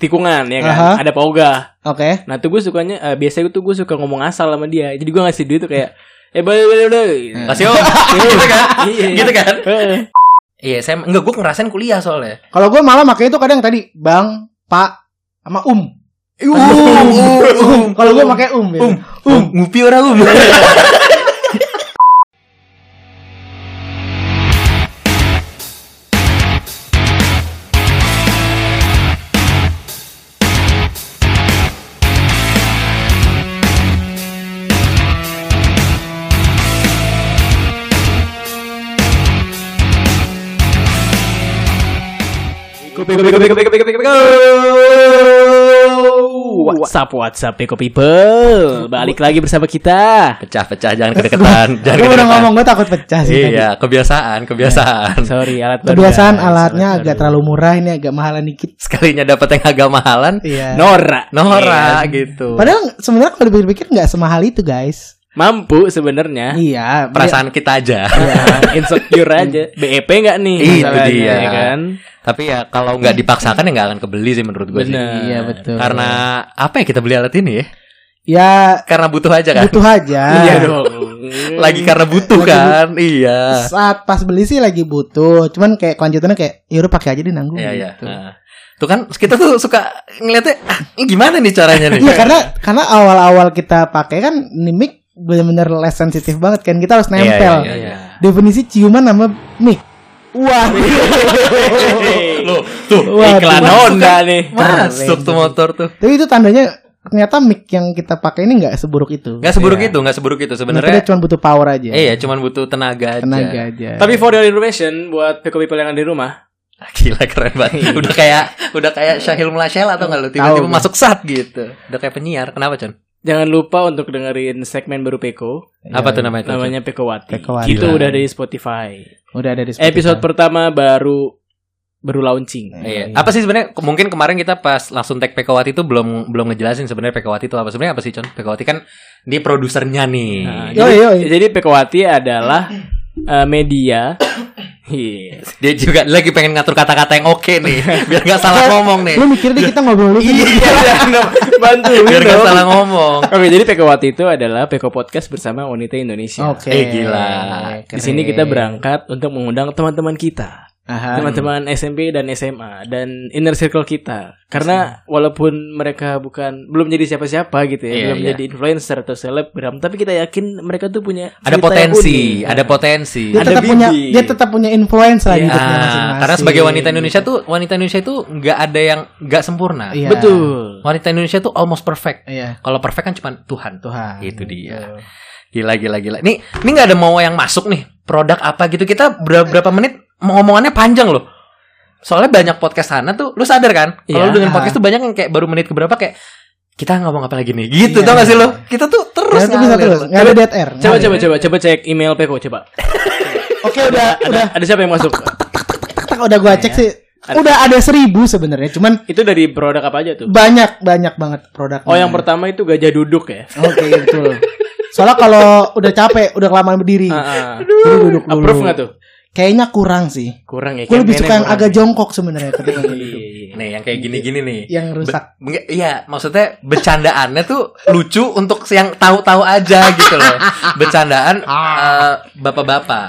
tikungan ya kan. Aha. Ada pauga. Oke. Nah, tuh gue sukanya eh, biasanya tuh gue suka ngomong asal sama dia. Jadi gue ngasih duit tuh kayak eh boleh boleh boleh. Kasih om. gitu kan? Iya. gitu kan? Iya, saya enggak gue ngerasain kuliah soalnya. Kalau gue malah makanya itu kadang tadi bang, pak, sama um. Um, um, um. Kalau gue pakai um. ya. Um, um, ngupi orang um. WhatsApp WhatsApp Peko People. Balik lagi bersama kita. Pecah-pecah jangan kedeketan, jangan Gue udah ngomong gue takut pecah sih. tadi. Iya, kebiasaan, kebiasaan. Sorry, alat Kebiasaan guys. alatnya Alat agak terlalu murah ini agak mahalan dikit. Sekalinya dapat yang agak mahalan, Iya. Nora. Nora Iya. gitu. Padahal sebenarnya kalau dipikir-pikir nggak semahal itu guys. Mampu sebenarnya. Iya. perasaan kita aja. Ya, insecure aja. BEP enggak nih? Itu masalahnya, dia. ya kan? Tapi ya kalau nggak dipaksakan ya nggak akan kebeli sih menurut gue sih. Iya betul. Karena apa ya kita beli alat ini ya? ya Karena butuh aja kan. butuh aja. Iya dong. Lagi karena butuh Lagi kan. Iya. Saat pas beli sih lagi butuh. Cuman kayak kelanjutannya kayak ya udah pakai aja deh nanggung. Iya, iya. gitu. Nah. Tuh kan kita tuh suka ngeliatnya ah, ini gimana nih caranya nih? Iya karena karena awal-awal kita pakai kan ini mic bener-bener less sensitif banget kan kita harus Iya, nempel. iya, iya. Definisi ciuman sama mic. Wah. Loh, tuh Waduh. Iklan Honda kan? nih. masuk tuh motor tuh. Tapi itu tandanya ternyata mic yang kita pakai ini nggak seburuk itu. Nggak seburuk Iya. itu, nggak seburuk itu Sebenarnya sebenarnya. cuma butuh power aja. Iya, cuman butuh tenaga aja. Tenaga aja. Tapi for your information buat Peko People yang ada di rumah, Gila keren banget. Udah kayak udah kayak Syahil Melasyel atau enggak lu tiba-tiba masuk sat gitu. Udah kayak penyiar. Kenapa, Con? Jangan lupa untuk dengerin segmen baru Peko. Apa tuh namanya? Con? Namanya Pekowati. Pekowati. Itu Gila. udah ada di Spotify. udah ada di Spotify. Episode pertama baru baru launching. Iya. Apa sih sebenarnya mungkin kemarin kita pas langsung tag Pekawati itu belum belum ngejelasin sebenarnya Pekawati itu apa sebenarnya apa sih Con? Pekawati kan dia produsernya nih. Nah, Yo, jadi, yo, yo. jadi Pekowati adalah eh, media. Iya. Dia juga lagi pengen ngatur kata-kata yang oke nih, biar nggak salah ngomong nih. Lu mikir deh kita ngobrol dulu. Iya, Bantu. biar nggak salah ngomong. Oke, jadi Pekowati itu adalah Peko Podcast bersama Wanita Indonesia. Oke. Eh, gila. Di sini kita berangkat untuk mengundang teman-teman kita. Teman-teman SMP dan SMA dan inner circle kita. Karena walaupun mereka bukan belum jadi siapa-siapa gitu ya, Iya, belum iya. jadi influencer atau selebgram, tapi kita yakin mereka tuh punya Ada potensi, unik. ada potensi. Dia Ada tetap punya bibit. dia tetap punya influence lah di Iya. Ah, masing-masing. karena sebagai wanita Indonesia tuh wanita Indonesia itu nggak ada yang nggak sempurna. Iya. Betul. Wanita Indonesia tuh almost perfect. Iya. Kalau perfect kan cuma Tuhan. Tuhan. Itu dia. Gila gila gila. Nih, ini nggak ada mau yang masuk nih. Produk apa gitu. Kita berapa, berapa menit mau ngomongannya panjang loh. Soalnya banyak podcast sana tuh, lu sadar kan? Kalau Iya. lu dengan podcast tuh banyak yang kayak baru menit keberapa kayak kita ngomong apa lagi nih? Gitu Iya. tau gak sih lo? Kita tuh terus Terus bisa terus. Nggak ada dead air. Coba coba coba coba cek email Peko coba. Oke udah udah Ada siapa yang masuk? tak udah gua cek sih. Udah ada seribu sebenarnya. Cuman Itu dari produk apa aja tuh? banyak banyak banget produknya. Oh, yang pertama itu gajah duduk ya. Oke betul. Soalnya kalau udah capek, udah kelamaan berdiri, Ah, ah. jadi duduk dulu. Approve nggak tuh? Kayaknya kurang sih. Kurang ya. Gue lebih suka yang kurang. agak jongkok sebenarnya ketika duduk. iya, iya. Nih, yang kayak gini-gini nih. Yang rusak. Be- enggak, iya, maksudnya bercandaannya tuh lucu untuk yang tahu-tahu aja gitu loh. Bercandaan eh, bapak-bapak.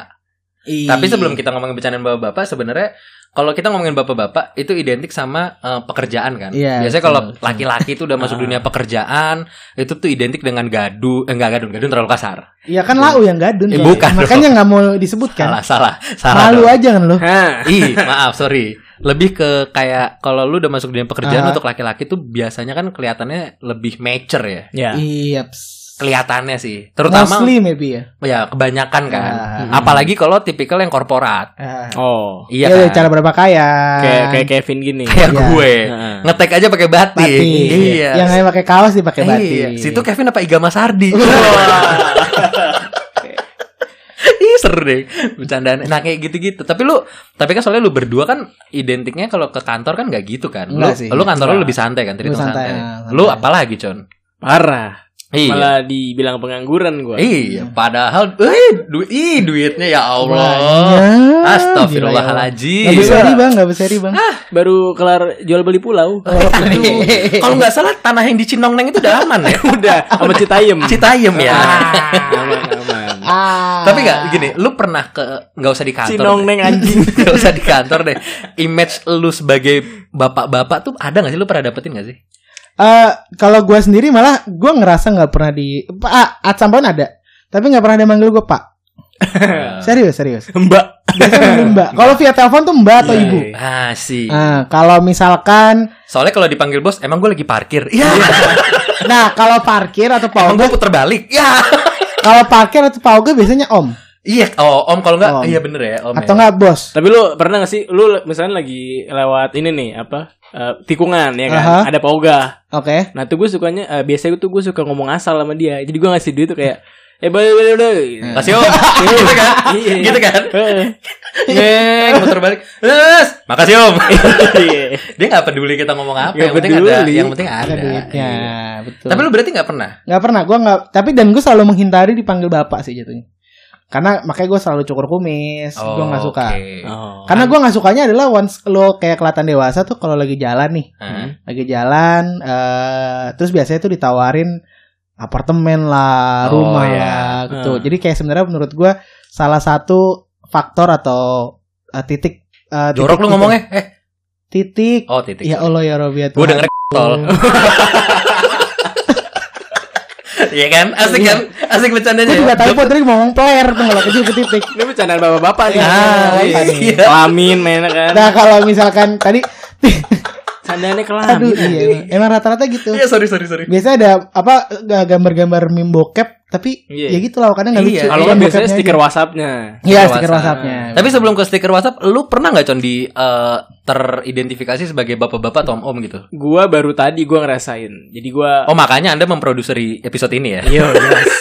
Tapi sebelum kita ngomongin bercandaan bapak-bapak, sebenarnya kalau kita ngomongin bapak-bapak itu identik sama eh, pekerjaan kan. Iya, Biasanya kalau laki-laki itu udah masuk Ah. dunia pekerjaan, itu tuh identik dengan gadu, eh, enggak gadun, gadun terlalu kasar. Iya kan lau yang gadun. Eh, Coy. bukan Makanya nggak mau disebutkan. Salah, salah, salah. Malu dong. aja kan lo. Ih, maaf, sorry. Lebih ke kayak kalau lu udah masuk dunia pekerjaan Ah. untuk laki-laki tuh biasanya kan kelihatannya lebih mature ya. Ya. Iya. ps. Kelihatannya sih. Terutama Mostly maybe ya. ya kebanyakan kan. Ah. Apalagi kalau tipikal yang korporat. Ah. Oh. Iya Iya, kan? cara berapa kaya. Kayak kayak Kevin gini. kayak Iya. gue. Heeh. Ngetek aja pakai batik. batik. Iya. Yang lain pakai kaos dipakai batik. Iya. Situ Kevin apa Iga Mas Hardi? Ih seru deh bercandaan. Nah kayak gitu-gitu. Tapi lu, tapi kan soalnya lu berdua kan identiknya kalau ke kantor kan nggak gitu kan. Lu, sih. lu kantor lu lebih santai kan, Lu terhitung santai, santai. santai. Lu apalagi con? Parah. Iya. Malah dibilang pengangguran gua. Iya, padahal eh du ih, duitnya ya Allah. Banyak. Astagfirullahaladzim. Gak bisa ri bang, gak bisa ri bang. Baru kelar jual beli pulau. Aduh. Kalau nggak salah tanah yang di Cinongneng itu udah aman ya. Udah sama Citayem. Citayem ya. aman aman. Ah. Tapi nggak gini, lu pernah ke nggak usah di kantor. Cinongneng deh. anjing. Nggak usah di kantor deh. Image lu sebagai bapak-bapak tuh ada nggak sih? Lu pernah dapetin nggak sih? Eh, kalau gue sendiri malah gue ngerasa nggak pernah di Pak at some point ada tapi nggak pernah dia manggil gue pak serius serius Mbak. biasanya mbak kalau via telepon tuh mbak atau Iya, ibu iya. Ah sih. nah kalau misalkan Soalnya kalau dipanggil bos, emang gue lagi parkir. Iya. nah kalau parkir atau Oga gue puter balik. Ya. kalau parkir atau pak Oga biasanya om Iya. Oh, om kalau nggak, Om. iya bener ya, om. atau ya. nggak bos Tapi lu pernah gak sih lu misalnya lagi lewat ini nih apa? eh, tikungan ya kan. Aha. Ada pauga. oke Nah, tuh gue sukanya eh, biasanya tuh gue suka ngomong asal sama dia. Jadi gue ngasih duit tuh kayak eh boleh boleh boleh. Kasih om. gitu kan? Iya. gitu kan? Heeh. Neng, muter balik. Terus, makasih om. Iya. Dia nggak peduli kita ngomong apa. Nggak yang penting ada. Yang penting ada ada. duitnya Iya. betul Tapi lu berarti nggak pernah? nggak pernah gue nggak tapi dan gue selalu menghindari dipanggil bapak sih jatuhnya karena makanya gue selalu cukur kumis gue nggak suka oke. Oh. Karena gue nggak sukanya adalah once lo kayak kelihatan dewasa tuh kalau lagi jalan nih, Hah? lagi jalan, eh terus biasanya tuh ditawarin apartemen lah, Oh, rumah ya. lah, gitu. Hmm. Jadi kayak sebenarnya menurut gue salah satu faktor atau eh, titik Jorok titik lu itu. ngomongnya. Eh, titik. oh titik. Ya Allah ya Robi ya Gue denger tol. Iya kan? Asik kan? Asik bercandanya. Gue juga typo tadi ngomong player tuh kalau kecil ke titik. Ini bercandaan bapak-bapak nih. Ah, Iya. iya. Kelamin main kan. Nah kalau misalkan tadi, Candaannya kelamin. aduh iya, emang rata-rata gitu. Iya, sorry sorry sorry. Biasanya ada apa gambar-gambar meme bokep tapi Iya. ya gitu lah kadang nggak Iya. lucu. Kalau Kan kan biasanya stiker aja. WhatsApp-nya. Iya Stiker stiker WhatsApp. WhatsApp-nya. Tapi sebelum ke stiker WhatsApp, lu pernah nggak con di eh, teridentifikasi sebagai bapak-bapak atau om-om gitu? Gua baru tadi gua ngerasain. Jadi gua Oh makanya anda memproduseri episode ini ya? Iya, jelas.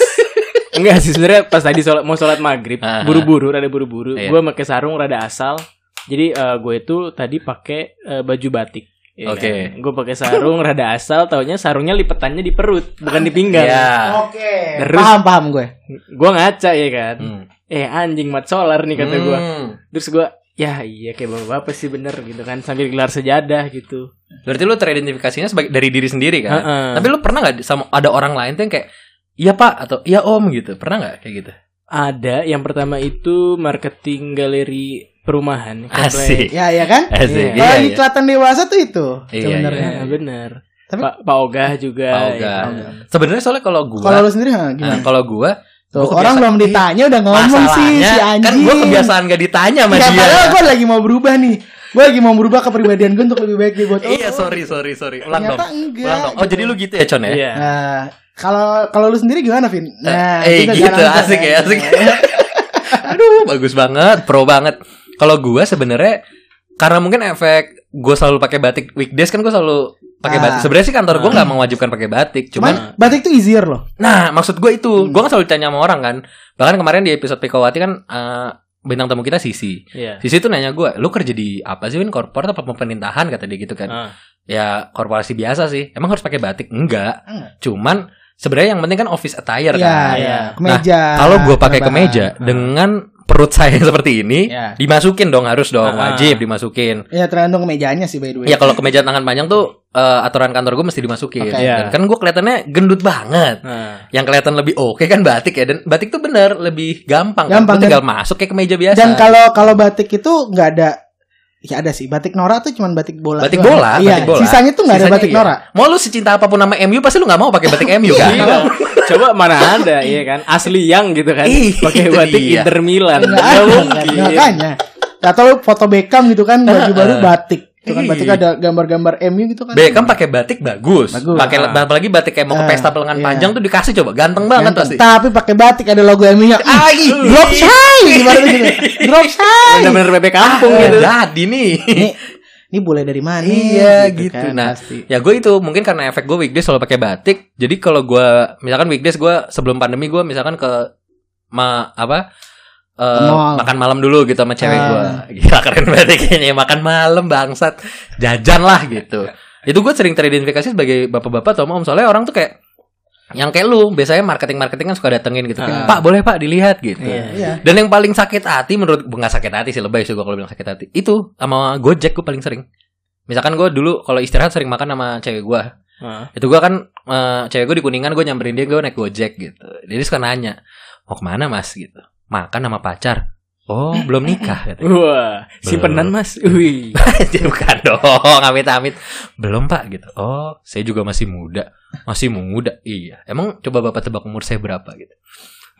Enggak sih sebenarnya pas tadi sholat, mau sholat maghrib buru-buru rada buru-buru Iya. gue pakai sarung rada asal jadi eh, gue itu tadi pakai eh, baju batik ya Oke. kan? gue pakai sarung rada asal taunya sarungnya lipetannya di perut bukan di pinggang Iya. Oke. Terus- Paham paham gue. gue ngaca ya kan Hmm. eh anjing mat solar nih kata gue Hmm. terus gue ya iya kayak bapak bapak sih bener gitu kan sambil gelar sejadah gitu Berarti lu teridentifikasinya sebagai dari diri sendiri kan? Heeh. Tapi lu pernah nggak sama ada orang lain tuh yang kayak Iya pak atau iya om gitu pernah nggak kayak gitu? ada yang pertama itu marketing galeri perumahan Asik. Ya ya kan? Asik. Iya. Kalau Iya, lagi iya. kelihatan dewasa tuh itu Iya, sebenarnya. Ya, bener. Tapi- Pak Pak Ogah juga. Pak ya Ogah. kan? Sebenarnya soalnya kalau gua, Kalau lu sendiri ha, gimana? nah, kalau gua Tuh, gua orang belum ditanya udah ngomong sih si masalahnya anjing. kan gua kebiasaan gak ditanya sama Ya, dia. padahal gue lagi mau berubah nih. Gue lagi mau berubah kepribadian gue untuk lebih baik nih buat. Iya sorry sorry sorry. Ulang dong. Ternyata enggak. Ulang dong. Oh jadi lu gitu ya Con ya? Iya. Nah, kalau kalau lu sendiri gimana, Vin? Nah, eh itu gitu asik kan. ya asik. Aduh bagus banget, pro banget. Kalau gua sebenarnya karena mungkin efek gue selalu pakai batik weekdays kan gue selalu pakai Ah. batik. Sebenarnya sih kantor gue nggak mewajibkan pakai batik, cuman batik tuh easier loh. Nah, maksud gue itu, Hmm. gue kan selalu ditanya sama orang kan. Bahkan kemarin di episode Pikawati kan eh, bintang tamu kita Sisi. Iya. Sisi tuh nanya gue, lu kerja di apa sih, Win? Korporat apa pemerintahan? Kata dia gitu kan. Ah. Ya korporasi biasa sih. Emang harus pakai batik? Enggak. Enggak. Cuman sebenarnya yang penting kan office attire Iya, kan. iya. Kemeja. Kalau gue pakai kemeja dengan perut saya seperti ini, Ya. dimasukin dong harus dong, Ah. wajib dimasukin. Ya tergantung kemejanya sih by the way. Ya kalau kemeja tangan panjang tuh eh, aturan kantor gue mesti dimasukin. Oke. Dan Iya. kan gue kelihatannya gendut banget. Nah, yang kelihatan lebih oke kan batik ya dan batik tuh bener lebih gampang, Gampang, kan? Lu tinggal masuk kayak kemeja biasa Dan kalau kalau batik itu nggak ada Ya ada sih batik Nora tuh cuman batik bola. Batik doang. bola, Iya, batik bola. sisanya tuh nggak ada batik iya. Nora. mau lu secinta apa pun nama MU pasti lu nggak mau pakai batik MU kan Iya. Coba mana ada iya kan asli yang gitu kan Ih, pakai batik dia. Inter Milan. Nggak Nggak ada, mungkin. makanya. Atau foto Beckham gitu kan baju baru batik. Itu kan Iya. batik ada gambar-gambar MU gitu kan. Beckham pakai batik bagus, Bagus. pakai Ah. apalagi batik kayak mau ke Ah, pesta lengan iya. panjang tuh dikasih coba ganteng banget Ganteng. pasti Tapi pakai batik ada logo MU-nya. Ah, ih. Drop shy gimana gitu. Drop shy. Bener-bener bebek kampung Ah, gitu. jadi nih Ini ini boleh dari mana? Iya gitu. kan, nah, pasti. ya gue itu mungkin karena efek gue weekdays selalu pakai batik. Jadi kalau gue misalkan weekdays gue sebelum pandemi gue misalkan ke ma apa eh, mall. makan malam dulu gitu sama cewek Ah. gue. Gila keren banget ya kayaknya makan malam bangsat jajan lah gitu. Itu gue sering teridentifikasi sebagai bapak-bapak atau om soalnya orang tuh kayak Yang kayak lu biasanya marketing-marketing kan suka datengin gitu. Kayak, Ah. Pak, boleh Pak dilihat gitu. Iya. Iya. Dan yang paling sakit hati menurut nggak sakit hati sih lebay sih gue kalau bilang sakit hati. Itu sama Gojek gue paling sering. Misalkan gue dulu kalau istirahat sering makan sama cewek gue. Ah. Itu gue kan eh, cewek gue di kuningan gue nyamperin dia gue naik Gojek gitu. Jadi suka nanya mau ke mana mas gitu. Makan sama pacar. Oh belum nikah katanya. Wah, simpenan mas. Wih. Bukan dong, amit-amit. Belum pak gitu. Oh, saya juga masih muda. Masih muda. Iya. Emang coba bapak tebak umur saya berapa gitu.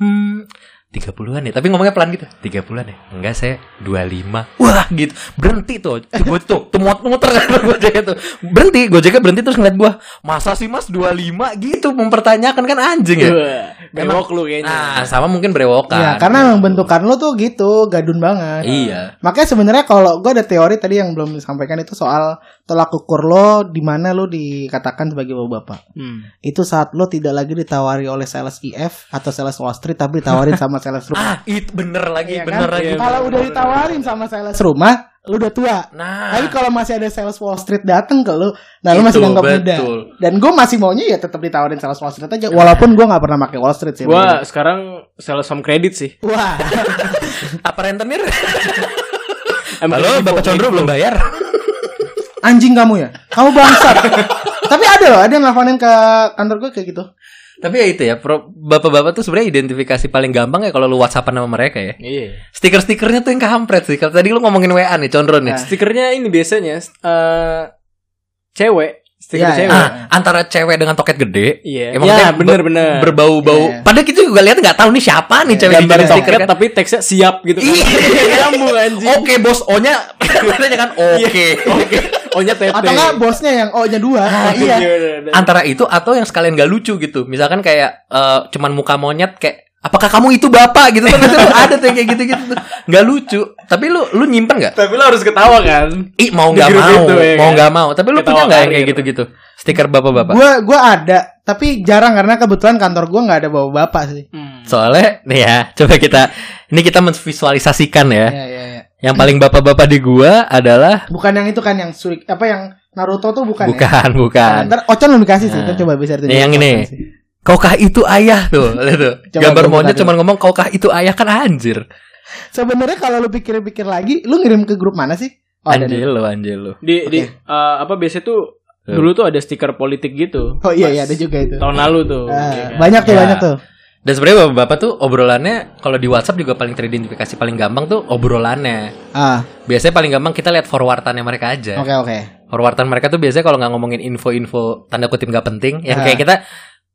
Hmm, 30-an ya. Tapi ngomongnya pelan gitu. 30-an ya. Enggak, saya 25. Wah, gitu. Berhenti tuh. Gue tuh, tuh mut- muter kan Gojeknya tuh. Berhenti, Gojeknya berhenti terus ngeliat gua. Masa sih Mas 25 gitu mempertanyakan kan anjing ya. Wah, Bewok lu kayaknya. Nah, sama mungkin brewokan. Iya, karena emang bentukan lo tuh gitu, gadun banget. Iya. Makanya sebenarnya kalau gue ada teori tadi yang belum disampaikan itu soal tolak ukur lo di mana lo dikatakan sebagai bapak-bapak. Hmm. Itu saat lo tidak lagi ditawari oleh sales IF atau sales Wall Street tapi ditawarin sama sales rumah. Ah, itu bener lagi, Iya bener kan? lagi. Kalau udah ditawarin sama sales rumah, lo udah tua. Nah, Tapi kalau masih ada sales Wall Street datang ke lo, nah lo masih nganggap muda. Dan gue masih maunya ya tetap ditawarin sales Wall Street aja, walaupun gue nggak pernah pakai Wall Street sih. Gua sekarang sales home credit sih. Wah, apa rentenir? Emang Halo, Bapak Condro belum bayar? anjing kamu ya, kamu bangsat. Tapi ada loh, ada yang nelfonin ke kantor gue kayak gitu. Tapi ya itu ya, bapak-bapak tuh sebenarnya identifikasi paling gampang ya kalau lu WhatsAppan sama mereka ya. Iya. Stiker-stikernya tuh yang kampret sih. Kalau tadi lu ngomongin WA nih, Condro nih. Nah. Stikernya ini biasanya eh cewek, stiker Iya, cewek. iya. Ah, antara cewek dengan toket gede. Iya. Emang Ya, maksudnya bener-bener. Berbau-bau. Iya. Padahal kita juga lihat nggak tahu nih siapa nih cewek di stiker kan. tapi teksnya siap gitu kan. Iya. Oke bos, O-nya kan oke. Oke. Oh-nya tete. Atau enggak bosnya yang oh nya dua. Ah, iya. Antara itu atau yang sekalian gak lucu gitu. Misalkan kayak eh, cuman muka monyet kayak apakah kamu itu bapak gitu kan ada tuh kayak gitu-gitu tuh. Nggak lucu. Tapi lu lu nyimpen nggak? Tapi lo harus ketawa kan. Ih mau nggak mau, itu, ya mau kan? nggak mau. Tapi lu Ketawa punya nggak yang kayak karir. gitu-gitu? Stiker bapak-bapak. Gua gua ada, tapi jarang karena kebetulan kantor gua nggak ada bawa bapak sih. Soalnya nih ya, coba kita ini kita menvisualisasikan ya. Iya iya iya. Yang paling bapak-bapak di gua adalah Bukan yang itu kan yang suik apa yang Naruto tuh bukan. ya? bukan, bukan. Ntar Ocon belum dikasih sih, Nah. coba bisa Nih, yang ini. Kaukah itu ayah tuh, lihat tuh. Gambar monyet cuma ngomong kaukah itu ayah kan anjir. Sebenarnya kalau lu pikir-pikir lagi, lu ngirim ke grup mana sih? Oh, anjir lu, anjir lu. Di di Oke. eh, apa biasa tuh dulu tuh ada stiker politik gitu. Oh iya iya ada juga itu. Tahun lalu tuh. Ah, Iya kan? banyak tuh Ya. banyak tuh. Dan sebenarnya bapak-bapak tuh obrolannya kalau di WhatsApp juga paling teridentifikasi paling gampang tuh obrolannya. Ah, Biasanya paling gampang kita lihat forwardannya mereka aja. oke oke. Forwardan mereka tuh biasanya kalau nggak ngomongin info-info tanda kutip nggak penting, yang Ah. kayak kita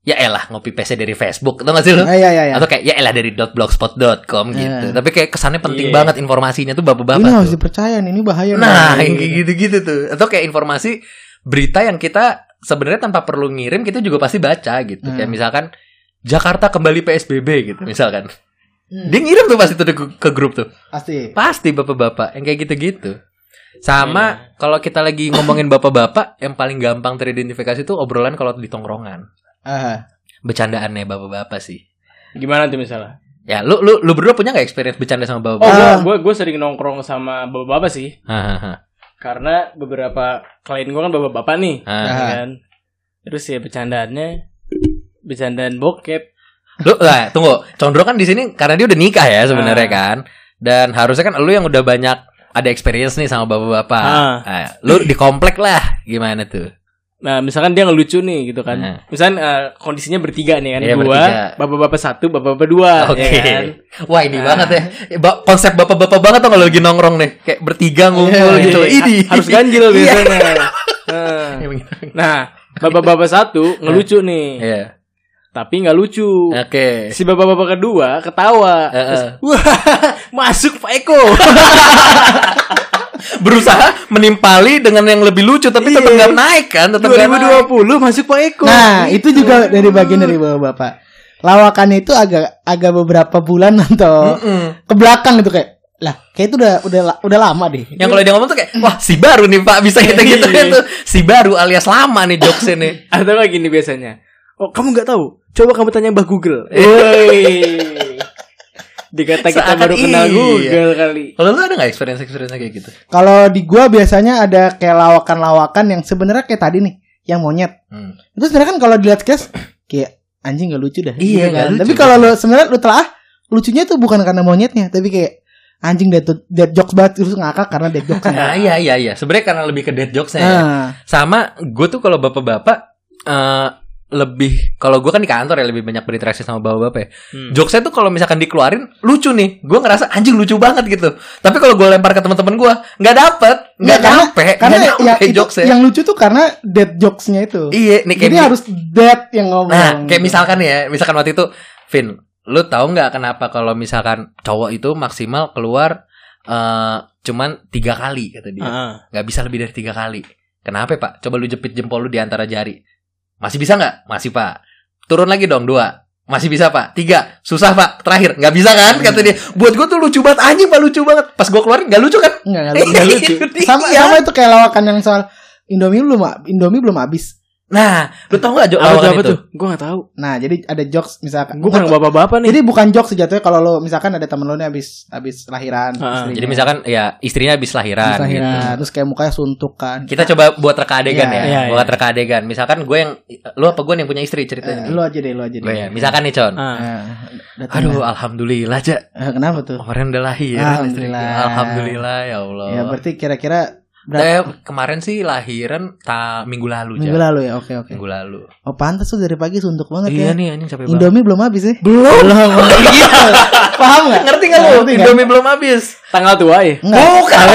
ya elah ngopi PC dari Facebook, tau gak sih lu? Ah, iya iya iya. Atau kayak ya elah dari .blogspot.com gitu. Iya. Tapi kayak kesannya penting Iya. banget informasinya tuh bapak-bapak. Ini tuh. harus dipercaya nih, ini bahaya. Nah, nih. yang kayak gitu-gitu tuh. Atau kayak informasi berita yang kita sebenarnya tanpa perlu ngirim kita juga pasti baca gitu. Hmm. Kayak misalkan Jakarta kembali PSBB gitu misalkan. Hmm. Dia ngirim tuh pasti tuh ke, ke grup tuh. Pasti. Pasti bapak-bapak yang kayak gitu-gitu. Sama Iya. kalau kita lagi ngomongin bapak-bapak yang paling gampang teridentifikasi tuh obrolan kalau di tongkrongan. Ah, Bercandaannya bapak-bapak sih. Gimana tuh misalnya? Ya, lu lu lu berdua punya nggak experience bercanda sama Oh, bapak-bapak? gua, Ah. gua gua sering nongkrong sama bapak-bapak sih. Hahaha. Karena beberapa klien gua kan bapak-bapak nih, Ah. ya kan. Terus ya bercandaannya bercandaan bokep. Lu lah, tunggu. Condro kan di sini karena dia udah nikah ya sebenarnya Ah. kan. Dan harusnya kan lu yang udah banyak ada experience nih sama bapak-bapak. Ah. Nah, lu di komplek lah. Gimana tuh? Nah, misalkan dia ngelucu nih gitu kan. Nah. Misalkan eh, kondisinya bertiga nih kan. Iya, gua, bertiga. bapak-bapak satu, bapak-bapak dua, Oke. ya kan. Wah, ini Nah. banget ya. Ba- konsep bapak-bapak banget tuh kalau lagi nongkrong nih. Kayak bertiga ngumpul Iya, gitu. Iya, Ini harus ganjil Iya. biasanya. Nah. Ya. Nah, bapak-bapak satu ngelucu nih, Iya. tapi nggak lucu. Oke. Si bapak-bapak kedua ketawa. Eh, Terus, eh. Wah, masuk Pak Eko. Berusaha menimpali dengan yang lebih lucu tapi tetap Iya. nggak naik kan, tetap nggak naik. 2020 masuk Pak Eko. Nah, itu juga dari bagian dari bapak-bapak. Lawakan itu agak agak beberapa bulan atau Mm-mm. ke belakang gitu kayak lah kayak itu udah udah udah lama deh. Yang kalau dia ngomong tuh kayak wah si baru nih Pak bisa kita gitu Iya. tuh. Si baru alias lama nih jokesnya nih. Atau kayak gini biasanya. Oh, kamu nggak tahu? Coba kamu tanya Mbah Google. Iya. Dikata kita Seakan baru kenal iya. Google kali. Kalau lu ada nggak experience experience kayak gitu? Kalau di gua biasanya ada kayak lawakan-lawakan yang sebenarnya kayak tadi nih, yang monyet. Hmm. Itu sebenarnya kan kalau dilihat guys kayak anjing gak lucu dah. Iya, Gitu nggak lucu. Tapi kalau lu sebenarnya lu telah lucunya tuh bukan karena monyetnya, tapi kayak anjing dead, dead jokes banget terus ngakak karena dead jokes. Nah, iya iya iya. Sebenarnya karena lebih ke dead jokes ya. Ah, Sama gue tuh kalau bapak-bapak eh lebih kalau gue kan di kantor ya lebih banyak berinteraksi sama bapak-bapak ya. Hmm. Jokesnya tuh kalau misalkan dikeluarin lucu nih, gue ngerasa anjing lucu banget gitu. Tapi kalau gue lempar ke teman-teman gue nggak dapet, nggak Nggak, karena- nyampe, karena nyampe itu jokesnya. yang lucu tuh karena dead jokesnya itu. Iya, nih kayak Jadi harus dead yang ngomong. Nah, kayak misalkan ya, misalkan waktu itu, Vin, lu tahu nggak kenapa kalau misalkan cowok itu maksimal keluar eh cuman tiga kali kata dia, nggak bisa lebih dari tiga kali. Kenapa pak? Coba lu jepit jempol lu di antara jari, masih bisa nggak? Masih pak. Turun lagi dong dua, masih bisa pak. Tiga, susah pak. Terakhir nggak bisa kan? Kata dia. Buat gue tuh lucu banget, anjing pak lucu banget. Pas gue keluarin nggak lucu kan? Enggak lucu. Sama Iya. sama itu kayak lawakan yang soal Indomie belum Indomie belum habis. Nah, lu tau nggak jo- Apa tuh, lawakan apa itu? tuh? Gue gak tahu. Nah, jadi ada jokes misalkan. Gue kan bapak-bapak nih. Jadi bukan jokes sejatuhnya kalau lo misalkan ada temen lo nih habis habis lahiran, Ah, istrinya. Jadi misalkan ya istrinya habis lahiran, Habis lahiran, gitu. terus kayak mukanya suntuk kan. Kita coba buat reka adegan Iya, ya, iya, buat iya. reka adegan. Misalkan gue yang lu apa gue yang punya istri ceritanya. lo aja deh, lo aja deh. gue ya. Misalkan nih Con. Datang Aduh, alhamdulillah aja. Eh, kenapa tuh? Kemarin udah lahir. Alhamdulillah. Alhamdulillah ya Allah. Ya berarti kira-kira berapa Eh, kemarin sih lahiran ta minggu lalu minggu lalu ya? Oke oke. Minggu lalu. Oh pantas tuh dari pagi suntuk banget Iya ya. nih anjing capek banget. Indomie belum habis ya? Belum. Iya. Paham nggak? Ngerti gak lu? Ngerti nggak? Indomie belum habis. Tanggal tua ya? Enggak. Bukan.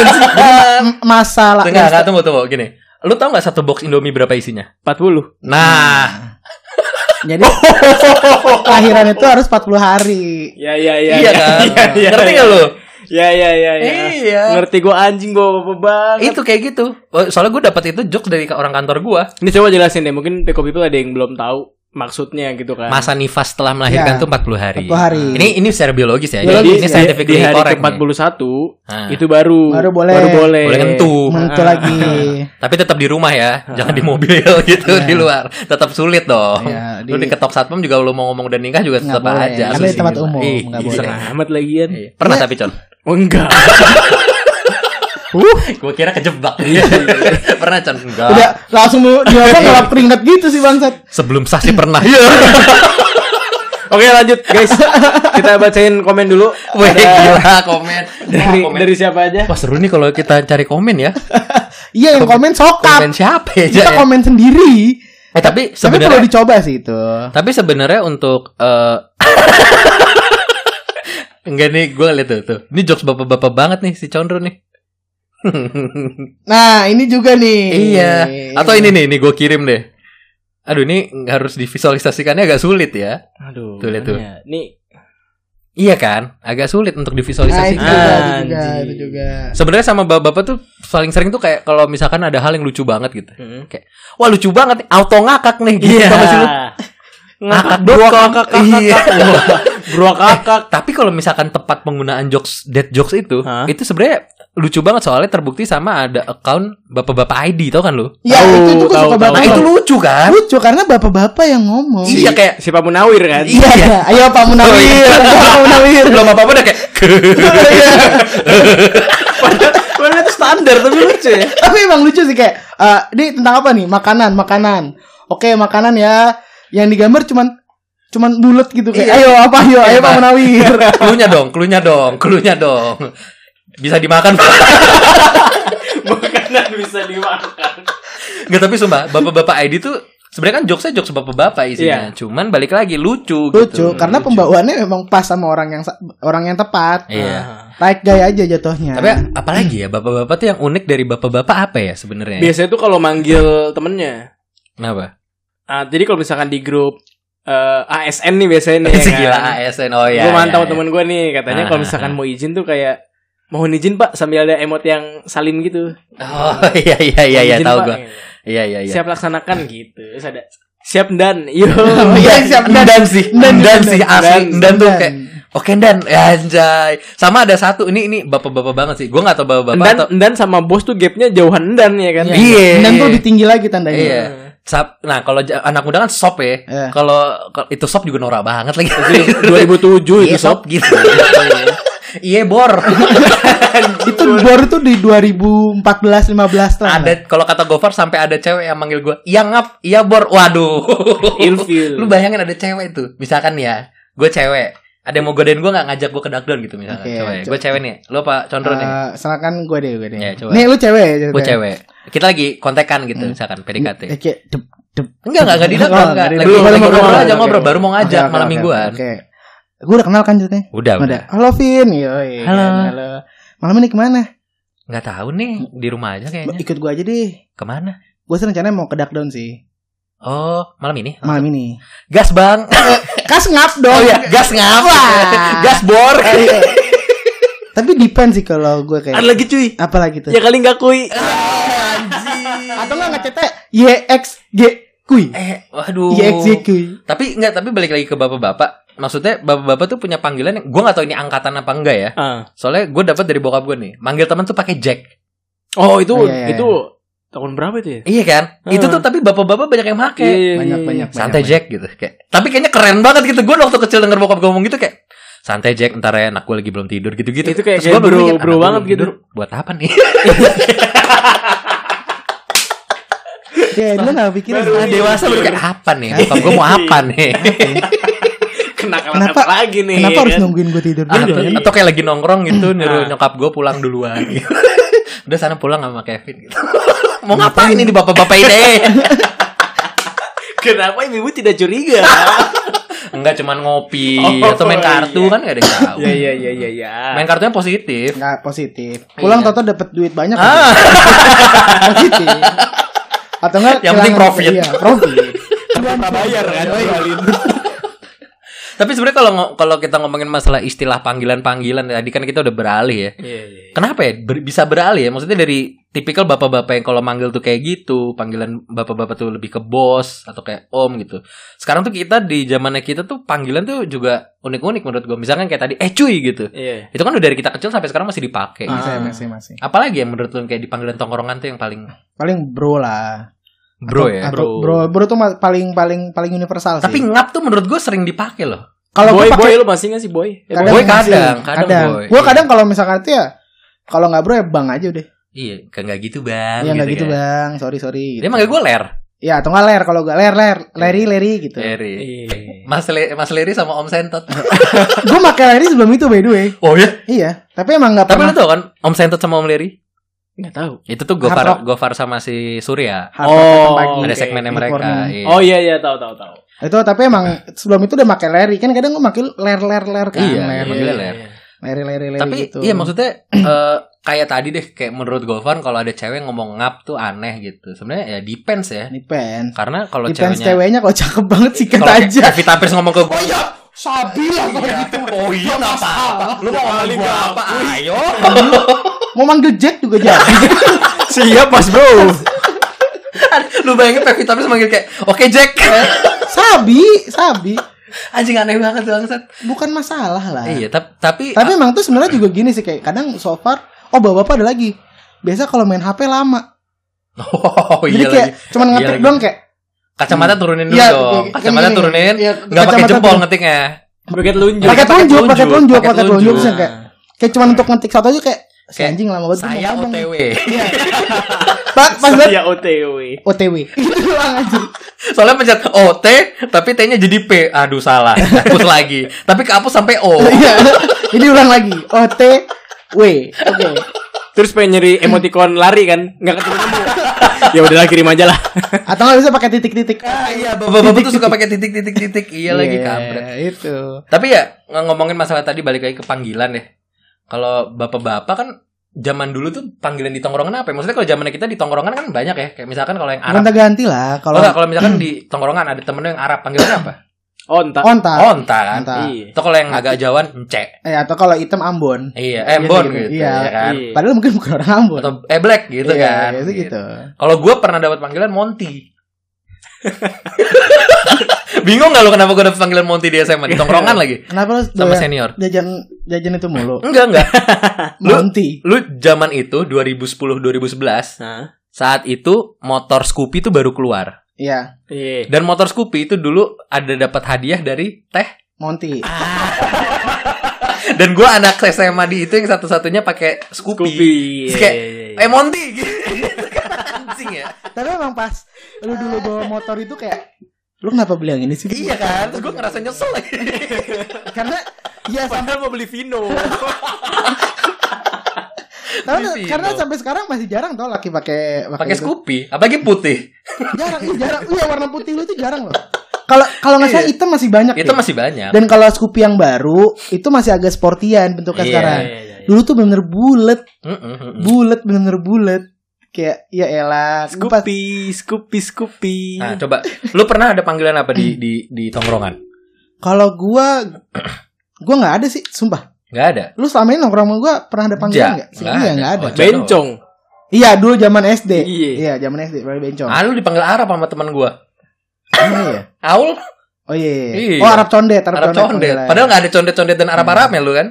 Masalah. Enggak, enggak, tunggu, tunggu. Gini. Lu tau gak satu box Indomie berapa isinya? 40. Nah, Jadi lahiran itu harus 40 hari. Ya ya ya. iya ya, kan? ya, ya, Ngerti gak lu? Ya ya ya ya. Iya. Ngerti gue anjing gue bapak banget. Itu kayak gitu. Oh, Soalnya gue dapat itu jokes dari orang kantor gue. Ini coba jelasin deh. Mungkin Peko People ada yang belum tahu maksudnya gitu kan. Masa nifas setelah melahirkan Iya. tuh 40 hari. 40 hari. Ini ini secara biologis ya. Biologis, Jadi ini ya. scientifically di hari correct. nih. ke-41 Nah. itu baru Baru boleh. baru boleh. Boleh. Mentu Ah. lagi. Tapi tetap di rumah ya, jangan di mobil gitu Iya. di luar. Tetap sulit dong. Iya, Lu di- diketok satpam juga lu mau ngomong udah nikah juga tetap aja. Lu di tempat sih. umum, Ih, nggak iseng boleh. Amat lagian. Iya. Pernah tapi con? Oh enggak. Gue kira kejebak. pernah con? Enggak. Udah langsung lu dia apa ngelap keringat gitu sih bangsat. Sebelum sah sih pernah. Iya. Oke lanjut guys. Kita bacain komen dulu. Wih, Ada gila komen. dari Wah, komen. dari siapa aja? Wah seru nih kalau kita cari komen ya. Iya yang komen sokap. Komen siapa ya? Kita ya? komen sendiri. Eh tapi Tapi perlu sebenarnya dicoba sih itu. tapi sebenarnya untuk eh Enggak nih, gue liat tuh, tuh. Ini jokes bapak-bapak banget nih si Condro nih. Nah, ini juga nih. iya. Atau ini nih, ini gue kirim deh. Aduh, ini harus divisualisasikannya agak sulit ya. Aduh. Tuh, lihat tuh. ya? Nih Iya kan? Agak sulit untuk Nah, itu divisualisasikan. juga, itu juga, itu juga. Sebenarnya sama bapak-bapak tuh paling sering tuh kayak kalau misalkan ada hal yang lucu banget gitu. Hmm. Kayak, wah lucu banget nih, auto ngakak nih gitu. Iya. Sih lu? Ngakak Ngakak bro kakak kakak. Iya. Bro kakak. Tapi kalau misalkan tepat penggunaan jokes dead jokes itu, Hah? itu sebenarnya lucu banget soalnya terbukti sama ada account bapak-bapak ID tau kan lu? Ya, Tahu, itu juga tahu. banget. Nah itu lucu kan? lucu karena bapak-bapak yang ngomong. Iya kayak Si Pak Munawir kan. Iya. Iya, ayo Pak Munawir. Oh, iya. Pak Munawir. belum apa-apa udah kayak Padahal itu standar tapi lucu ya. Tapi emang lucu sih kayak eh ini tentang apa nih? Makanan, makanan. Oke, makanan ya. Yang digambar cuman cuman bulat gitu kayak Iya. ayo apa ayo ayo Iya, Pak Pak. Munawir. klunya dong, klunya dong, klunya dong. Bisa dimakan. Makanan bisa dimakan. Nggak tapi sumpah, bapak-bapak ID tuh sebenarnya kan jokesnya jokes bapak-bapak isinya. Iya. Cuman balik lagi lucu lucu gitu. karena Lucu. pembawaannya memang pas sama orang yang orang yang tepat. Iya. Like gaya aja jatuhnya. Tapi apalagi ya bapak-bapak tuh yang unik dari bapak-bapak apa ya sebenarnya? Biasanya tuh kalau manggil temennya. Kenapa? Ah, jadi kalau misalkan di grup eh, ASN nih biasanya nih. ya kan? ASN oh ya. gue mantau ya, ya. temen gue nih katanya kalau Ah, misalkan ah. mau izin tuh kayak mohon izin pak sambil ada emot yang salim gitu. Oh iya iya iya iya tahu Pak. gua. Iya iya iya. Siap laksanakan gitu. Terus ada siap dan yo. Oh, iya, siap, Dan. Dan sih, Dan, dan dan, sih dan. asli, dan tuh kayak Oke Dan, ya, anjay. Sama ada satu, ini ini bapak-bapak banget sih. Gua nggak tahu bapak-bapak dan atau dan sama bos tuh gapnya jauhan dan ya kan. Iya. Dan tuh lebih tinggi lagi tandanya. Iya. Sap, nah kalau anak muda kan sop ya. Iya. Kalau kalau itu sop juga norak banget lagi. Itu 2007 itu Iya, sob. gitu. Iya bor. Itu bor itu di 2014 15 lah. ada kalau kata Gofar sampai ada cewek yang manggil gue, iya ngap, iya bor. Waduh. Ilfil. Lu bayangin ada cewek tuh. Misalkan ya, gue cewek. Ada yang mau godain gue gak ngajak gue ke Darkdown gitu misalkan. Oke, coba ya. co- Gue cewek nih. Lu apa Condro nih? Eh, silakan gue deh, gue deh. Ya, coba. Nih lu cewek ya? Gue cewek. Kita lagi kontekan gitu misalkan PDKT. Kayak dep, dep. Enggak, enggak, enggak di Oh, Darkdown, enggak Lagi ngobrol aja oke. ngobrol, baru mau ngajak Oke, malam oke, mingguan. Oke. Gue udah kenal kan ceritanya? Udah, udah. Udah. Halo Vin, yoi. Halo. kan, Halo. Malam ini ke mana? Nggak tahu nih, di rumah aja kayaknya. Ikut gue aja deh. Ke mana? Gue sih rencananya mau ke Darkdown sih. Oh, malam ini? Malam ini. Gas bang. Kas ngap dong. Oh iya, gas ngap. Gas bor. Tapi depend sih kalau gue kayak. Ada lagi cuy. Apa lagi tuh? Ya kali nggak kui. Atau nggak ngecetnya YXG kui. Eh, waduh. YXG kui. Tapi enggak, tapi balik lagi ke bapak-bapak. Maksudnya bapak-bapak tuh punya panggilan yang gue nggak tahu ini angkatan apa enggak ya. Ah. Soalnya gue dapat dari bokap gue nih. Manggil teman tuh pakai Jack. Oh itu Oh, iya, iya, itu tahun berapa itu ya? Iya kan? Ah. Itu tuh tapi bapak-bapak banyak yang make. Iya, iya, Banyak iya. banyak. Santai banyak, Jack gitu kayak. Tapi kayaknya keren banget gitu. Gue waktu kecil denger bokap gue ngomong gitu kayak santai Jack ntar ya anak gue lagi belum tidur gitu-gitu. Itu kayak- Terus kayak bro- mikir, bro banget gitu. tidur, Buat apa nih? Ya, lu gak pikirin. Iya. dewasa baru kayak apa nih? Bokap gue mau apa nih? Kenakalan Kenapa- apa lagi nih? Kenapa ya harus kan? nungguin gue tidur Ah, dulu? atau, kan? atau kayak lagi nongkrong gitu nyuruh Ah. nyokap gue pulang duluan gitu. Udah sana pulang sama Kevin gitu. Mau ngapain ini bapak-bapak ini? Kenapa ibu tidak curiga? Enggak cuman ngopi Oh, atau main kartu iya. kan gak ada yang tahu. Iya iya iya iya iya. Main kartunya positif. Nggak positif. Pulang Iya. toto dapat duit banyak. Ah, positif. Atau enggak Yang penting profit. Iya, profit. Prabayar kan jualin. Tapi sebenarnya kalau kalau kita ngomongin masalah istilah panggilan-panggilan tadi kan kita udah beralih ya. Iya iya. Kenapa ya Ber- bisa beralih ya? Maksudnya dari tipikal bapak-bapak yang kalau manggil tuh kayak gitu, panggilan bapak-bapak tuh lebih ke bos atau kayak om gitu. Sekarang tuh kita di zamannya kita tuh panggilan tuh juga unik-unik menurut gue. Misalkan kayak tadi eh cuy gitu. Iya. Itu kan udah dari kita kecil sampai sekarang masih dipakai. Ah. Masih, masih, masih. Apalagi yang menurut lu kayak di panggilan tongkrongan tuh yang paling Paling bro lah. Bro Atau- ya? bro. bro. Bro tuh paling paling paling universal Tapi sih. ngap tuh menurut gue sering dipakai loh. Kalau boy gue boy lu masih nggak sih boy? Eh, kadang boy kadang, kadang boy. Gue Iya. kadang kalau misalkan itu ya kalau nggak bro ya bang aja udah. Iya, kan nggak gitu bang. Iya nggak gitu kan. bang. Sorry sorry. Dia manggil gue ler. Ya atau nggak ler kalau nggak ler ler leri leri gitu. Leri. Iya. Mas Le Mas Leri sama Om Sentot. gue pakai leri sebelum itu by the way. oh ya? Iya. Tapi emang nggak Tapi lu pernah. tau kan Om Sentot sama Om Leri? Nggak tahu. Itu tuh Gofar. Gofar sama si Surya. hard Oh, pagi. Ada segmennya mereka. Iya. Oh iya iya tahu tahu tahu. Itu tapi emang sebelum itu udah pakai leri kan kadang gue pakai ler ler ler kan. Iya, ler, Iya, ler. iya. leri leri leri Tapi gitu. iya maksudnya eh, kayak tadi deh kayak menurut Gofar kalau ada cewek ngomong ngap tuh aneh gitu. Sebenarnya ya depends ya. depends. Karena kalau Depends ceweknya ceweknya kalau cakep banget sih kayak aja. Evita Pierce ngomong ke gue, iya, sabi lah kalau gitu. oh iya nggak apa-apa. Lu mau ngomongin gue apa? Ayo. Mau manggil Jack juga jadi. Siap mas bro. Lu bayangin Pevita Pierce manggil kayak, oke Jack. sabi, sabi. Anjing aneh banget bangsat. Bukan masalah lah. Iya, tap- tapi Tapi emang tuh sebenarnya juga gini sih kayak kadang so far oh bapak-bapak ada lagi. Biasa kalau main HP lama. Oh Jadi iya kayak lagi. cuman Iya ngetik doang kayak Kacamata turunin dulu Iya, dong. Kacamata gini, turunin. iya, Nggak pakai jempol turun. ngetiknya. Pakai telunjuk. pakai telunjuk, pakai telunjuk, pakai telunjuk sih kayak kayak cuman untuk ngetik satu aja kayak si Kayak, anjing lama banget Saya mau ngomong. OTW. Pas pas banget Saya OTW. OTW. Itu doang aja. Soalnya pencet OT tapi T-nya jadi P. Aduh salah. Hapus lagi. Tapi kehapus sampai O. Iya. Jadi ulang lagi. OTW. Oke. Terus pengen nyari emoticon lari kan? Nggak ketemu nemu. ya udahlah kirim aja lah. Atau nggak bisa pakai titik-titik. Ah, iya, bapak-bapak tuh suka pakai titik-titik-titik. Iya lagi kampret. Itu. Tapi ya ng- ngomongin masalah tadi balik lagi ke panggilan deh. Kalau bapak-bapak kan zaman dulu tuh panggilan di tongkrongan apa ya? Maksudnya kalau zamannya kita di tongkrongan kan banyak ya. Kayak misalkan kalau yang Arab. Ganti lah Kalau kalau kalau misalkan di tongkrongan ada temen yang Arab panggilannya apa? Entah. onta. Onta kan. Onta. Iya. Atau kalau yang agak jauhan ence. Eh atau kalau hitam Ambon. Iya, eh Bon gitu, Iya. ya kan. Iya. Padahal mungkin bukan orang Ambon. Atau eh Black gitu Iya, kan. Gitu, gitu. Kalau gue pernah dapat panggilan Monty. Bingung gak lu kenapa gue dapet panggilan Monty di SMA di tongkrongan lagi Kenapa lu sama senior? jajan jajan itu mulu? Enggak enggak. Lu- Monty. Lu zaman itu 2010 2011 Nah. saat itu motor Scoopy itu baru keluar. Iya, Iya. Dan motor Scoopy itu dulu ada dapat hadiah dari teh. Monty. Dan gue anak SMA di itu yang satu-satunya pakai Scoopy. Scoopy. Terus Iya, kayak, iya, iya. eh Monty gitu. Anjing ya. Tapi emang pas lu dulu bawa motor itu kayak lu kenapa beli yang ini sih? Iya kan, terus gue ngerasa nyesel lagi. Karena ya sampai Padahal mau beli Vino. Karena, karena sampai sekarang masih jarang tau laki pakai Pakai. Scoopy, apalagi putih. Jarang, iya jarang. Iya warna putih lu itu jarang loh. Kalau kalau nggak salah Iya. hitam masih banyak. Itu masih banyak. Dan kalau Scoopy yang baru itu masih agak sportian bentuknya Iya, sekarang. iya, iya. Dulu tuh bener bulet, Mm-mm, mm-mm. bulet bener bulet. Kayak ya elah. Scoopy, Scoopy, Scoopy. Nah, coba lu pernah ada panggilan apa di di di tongkrongan? Kalau gua gua nggak ada sih, sumpah. Nggak ada. Lu selama ini nongkrong sama gua pernah ada panggilan Nggak? Sih, nggak Iya ada. nggak ada. Oh, Bencong. Iya dulu zaman SD. Iya. Iya zaman SD baru bencong. Ah, lu dipanggil Arab sama teman gua. Emang iya. Aul Oh iya. Iya. Oh Arab condet, Arab, Arab condet. panggilan. Padahal nggak ada condet-condet dan Arab-Arabnya lu kan?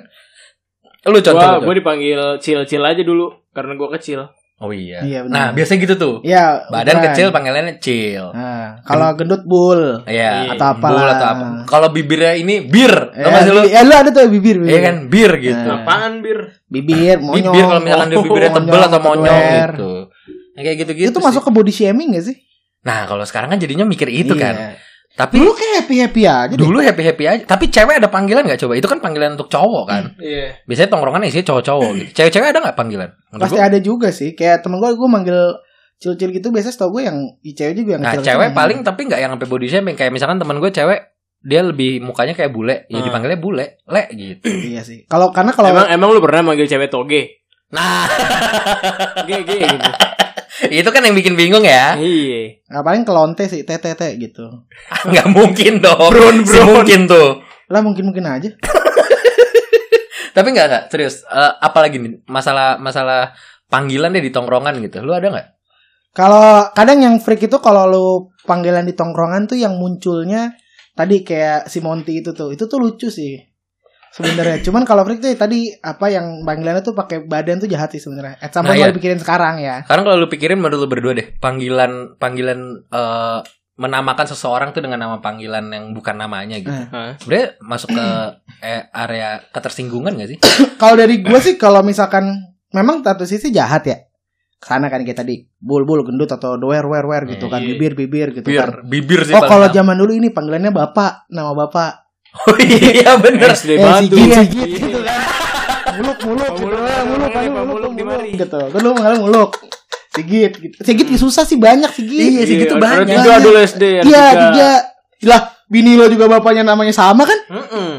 Lu contoh. Gua, gua dipanggil cil-cil aja dulu karena gua kecil. Oh iya. Iya, benar. nah, biasanya gitu tuh. Iya. Badan ukuran. kecil panggilannya cil. Nah, kalau gendut bul. Iya. Atau apa Bul atau apa. Kalau bibirnya ini bir. Tau Eh, gak sih lu? Ya lu ada tuh bibir, bibir. Iya kan bir gitu. Nah. Apaan bir? Bibir, monyong. Bibir kalau misalkan dia Oh, bibirnya tebel atau monyong gitu. Yang kayak gitu-gitu. Itu sih. masuk ke body shaming gak sih? Nah, kalau sekarang kan jadinya mikir itu Iya. kan. Tapi Dulu kayak happy-happy aja deh. dulu happy happy aja. Tapi cewek ada panggilan nggak coba? Itu kan panggilan untuk cowok kan. Iya. Biasanya tongkrongan isinya cowok-cowok gitu. Cewek-cewek ada nggak panggilan? Menurut Pasti gua- ada juga sih. Kayak temen gue, gue manggil cil-cil gitu biasanya setau gue yang i cewek juga yang Nah, cewek yang- paling tapi nggak yang sampai body shaming. Kayak misalkan teman gue cewek dia lebih mukanya kayak bule, ya Hmm. dipanggilnya bule, le gitu. Iya sih. Kalau karena kalau Emang emang lu pernah manggil cewek toge? Nah, Ge ge gitu. itu kan yang bikin bingung ya. Iya. Nah, paling kelonte sih, tete gitu. Nggak mungkin dong. Bron, Si bron. mungkin tuh. Lah mungkin-mungkin aja. Tapi nggak nggak serius. Eh, apalagi nih masalah masalah panggilan deh di tongkrongan gitu. Lu ada nggak? Kalau kadang yang freak itu kalau lu panggilan di tongkrongan tuh yang munculnya tadi kayak si Monty itu tuh. Itu tuh lucu sih. Sebenarnya. Cuman kalau freak tuh tadi apa yang panggilannya tuh pakai badan tuh jahat sih sebenarnya. At some Nah, iya. lu pikirin sekarang ya. Sekarang kalau lu pikirin menurut lu berdua deh, panggilan panggilan eh, menamakan seseorang tuh dengan nama panggilan yang bukan namanya gitu. Hah? Sebenarnya masuk ke eh, area ketersinggungan gak sih? Kalau dari gue sih kalau misalkan memang satu sisi jahat ya. Sana kan kayak tadi bul-bul gendut atau doer wer wer gitu kan Iya. bibir bibir gitu kan. Bibir, bibir sih Oh kalau zaman dulu ini panggilannya bapak, nama bapak. Oh iya bener. SD Eh, batu. sigit, Iya. sigit gitu kan. Muluk muluk gitu. muluk, Eh, muluk muluk, muluk muluk, muluk di muluk mari. gitu. Kan lu mengalami muluk. Sigit gitu. Sigit susah sih banyak sigit. Iya, Sigit tuh ada banyak. Tiga dulu SD. ada Iya, tiga. Lah, bini lo juga bapaknya namanya sama kan?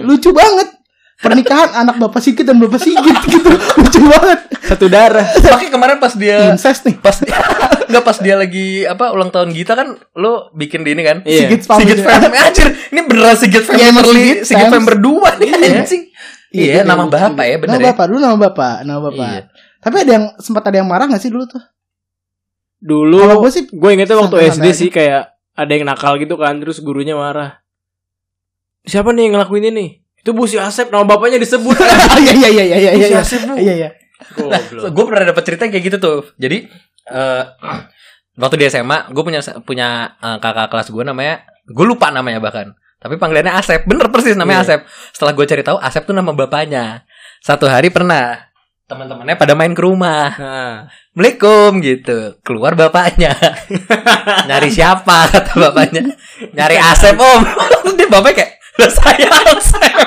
Lucu banget. Pernikahan anak bapak Sigit dan bapak Sigit gitu. Lucu banget. Satu darah. Makanya kemarin pas dia Incest nih. pas dia nggak pas dia lagi apa ulang tahun Gita kan lo bikin di ini kan Iya. Sigit family. Sigit family anjir ini beneran Sigit family Iya, emang Sigit, Sigit family berdua nih Iya. anjing Iya, iya gitu, nama bapak ya bener nama ya bapak dulu nama bapak, nama bapak. Iya. Tapi ada yang sempat ada yang marah gak sih dulu tuh? Dulu Kalau gue sih gue ingetnya waktu SD sih kayak ada yang nakal gitu kan terus gurunya marah. Siapa nih yang ngelakuin ini? Itu Bu si Asep nama bapaknya disebut. iya iya iya iya iya Bu si iya. Asep Bu. Iya iya. Goblok. gue pernah dapet cerita kayak gitu tuh jadi eh waktu di SMA gue punya punya eh, kakak kelas gue namanya gue lupa namanya bahkan tapi panggilannya Asep bener persis namanya Iya. Asep setelah gue cari tahu Asep tuh nama bapaknya satu hari pernah teman-temannya pada main ke rumah Nah, Assalamualaikum gitu keluar bapaknya nyari siapa kata bapaknya nyari Asep om dia bapaknya kayak "Lah, saya Asep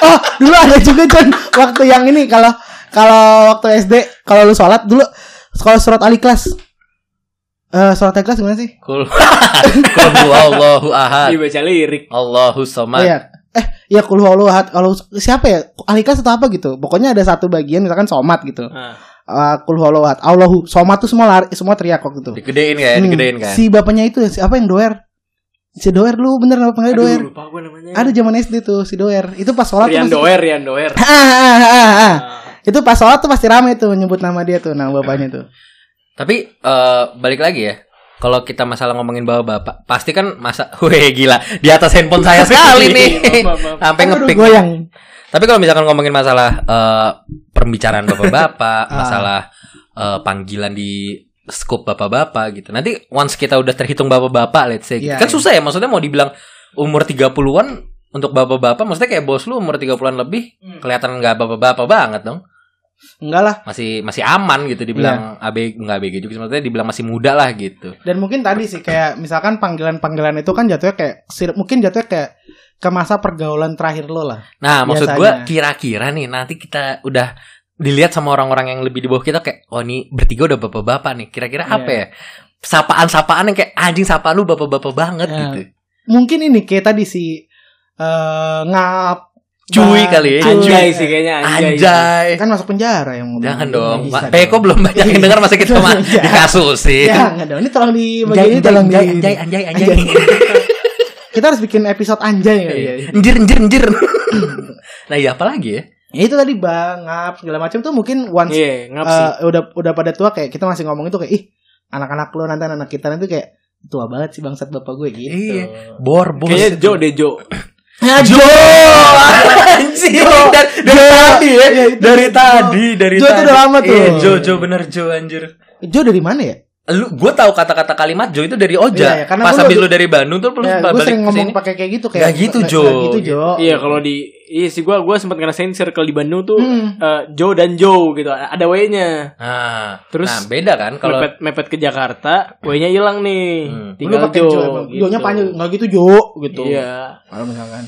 Oh, dulu ada juga John waktu yang ini kalau kalau waktu SD kalau lu sholat dulu kalau surat ali kelas Eh surat ali kelas gimana sih? Kul Kul huwallahu ahad dibaca lirik. Allahu Oh somad iya. Eh, ya kul huwallahu ahad. Kalau siapa ya? Ali kelas atau apa gitu. Pokoknya ada satu bagian misalkan somat gitu. Nah, Eh, kul ahad. Allahu somat tuh semua lari, semua teriak waktu itu. Digedein kan, Hmm, digedein kan. Si bapaknya itu siapa yang doer? Si doer lu bener nama panggilnya aduh, doer. lupa gue namanya. Ada zaman SD tuh si doer. Itu pas sholat tuh Rian pasti- Doer, Rian Doer. Ah, ah, ah, Itu pas sholat tuh pasti rame tuh nyebut nama dia tuh, nama bapaknya tuh. Tapi eh, balik lagi ya. Kalau kita masalah ngomongin bawa bapak, pasti kan masa, weh gila, di atas handphone saya sekali nih, maaf, maaf. sampai Aduh, ngepik. goyang. Tapi kalau misalkan ngomongin masalah eh, pembicaraan bapak-bapak, Ah. masalah eh, panggilan di scope bapak-bapak gitu. Nanti once kita udah terhitung bapak-bapak, let's say, gitu. Iya, kan iya. susah ya. Maksudnya mau dibilang umur 30-an untuk bapak-bapak maksudnya kayak bos lu umur 30-an lebih Hmm. kelihatan nggak bapak-bapak banget dong. Enggak lah. Masih masih aman gitu dibilang Iya. ABG enggak ABG juga maksudnya dibilang masih muda lah gitu. Dan mungkin tadi sih kayak misalkan panggilan-panggilan itu kan jatuhnya kayak mungkin jatuhnya kayak ke masa pergaulan terakhir lo lah. Nah, maksud Biasanya. gua kira-kira nih nanti kita udah dilihat sama orang-orang yang lebih di bawah kita kayak oh ini bertiga udah bapak-bapak nih. Kira-kira Iya. apa ya? Sapaan-sapaan yang kayak anjing sapaan lu bapak-bapak banget Iya. gitu. Mungkin ini kayak tadi si eh ngap Cuy Bang, kali ya. cuy. Anjay sih kayaknya anjay. Anjay. kan masuk penjara yang ngomong. Jangan dong. Bisa. Peko belum banyak yang dengar masa kita mah Iya. dikasusin. Jangan dong. Ini tolong di Anjay, bagian ini anjay, tolong di anjay, anjay, anjay, anjay. Anjay. Kita harus bikin episode anjay kali ya. Anjir, anjir, anjir. Nah, iya apa lagi ya? Ya itu tadi bang ngap segala macam tuh mungkin once Iya, ngap sih. eh, udah udah pada tua kayak kita masih ngomong itu kayak ih anak-anak lo nanti anak kita nanti kayak tua banget sih bangsat bapak gue gitu. Iya. Bor, bos. Kayaknya Jo deh Jo. Ya, Jo. Anjir. Dari, dari tadi ya. Itu. Dari tadi, dari Jo itu udah lama tuh. Iya, Jo, Jo bener Jo anjir. Jo dari mana ya? Lu gue tahu kata-kata kalimat Jo itu dari Oja. Iya, iya, karena Pas habis lu- dari Bandung tuh lu Ya, balik gue sering ke ngomong sini. pakai kayak gitu kayak Nggak gitu, Jo. gitu Jo. Iya, kalau di Iya sih gua gua sempat ngerasain circle di Bandung tuh Hmm. eh, Jo dan Jo gitu. Ada W-nya. Nah, Terus nah beda kan kalau mepet mepet ke Jakarta, W-nya hilang nih. Hmm. Lu Tinggal Jo. Jo, gitu. Jo-nya panjang nggak gitu Jo gitu. Iya. Kalau misalkan.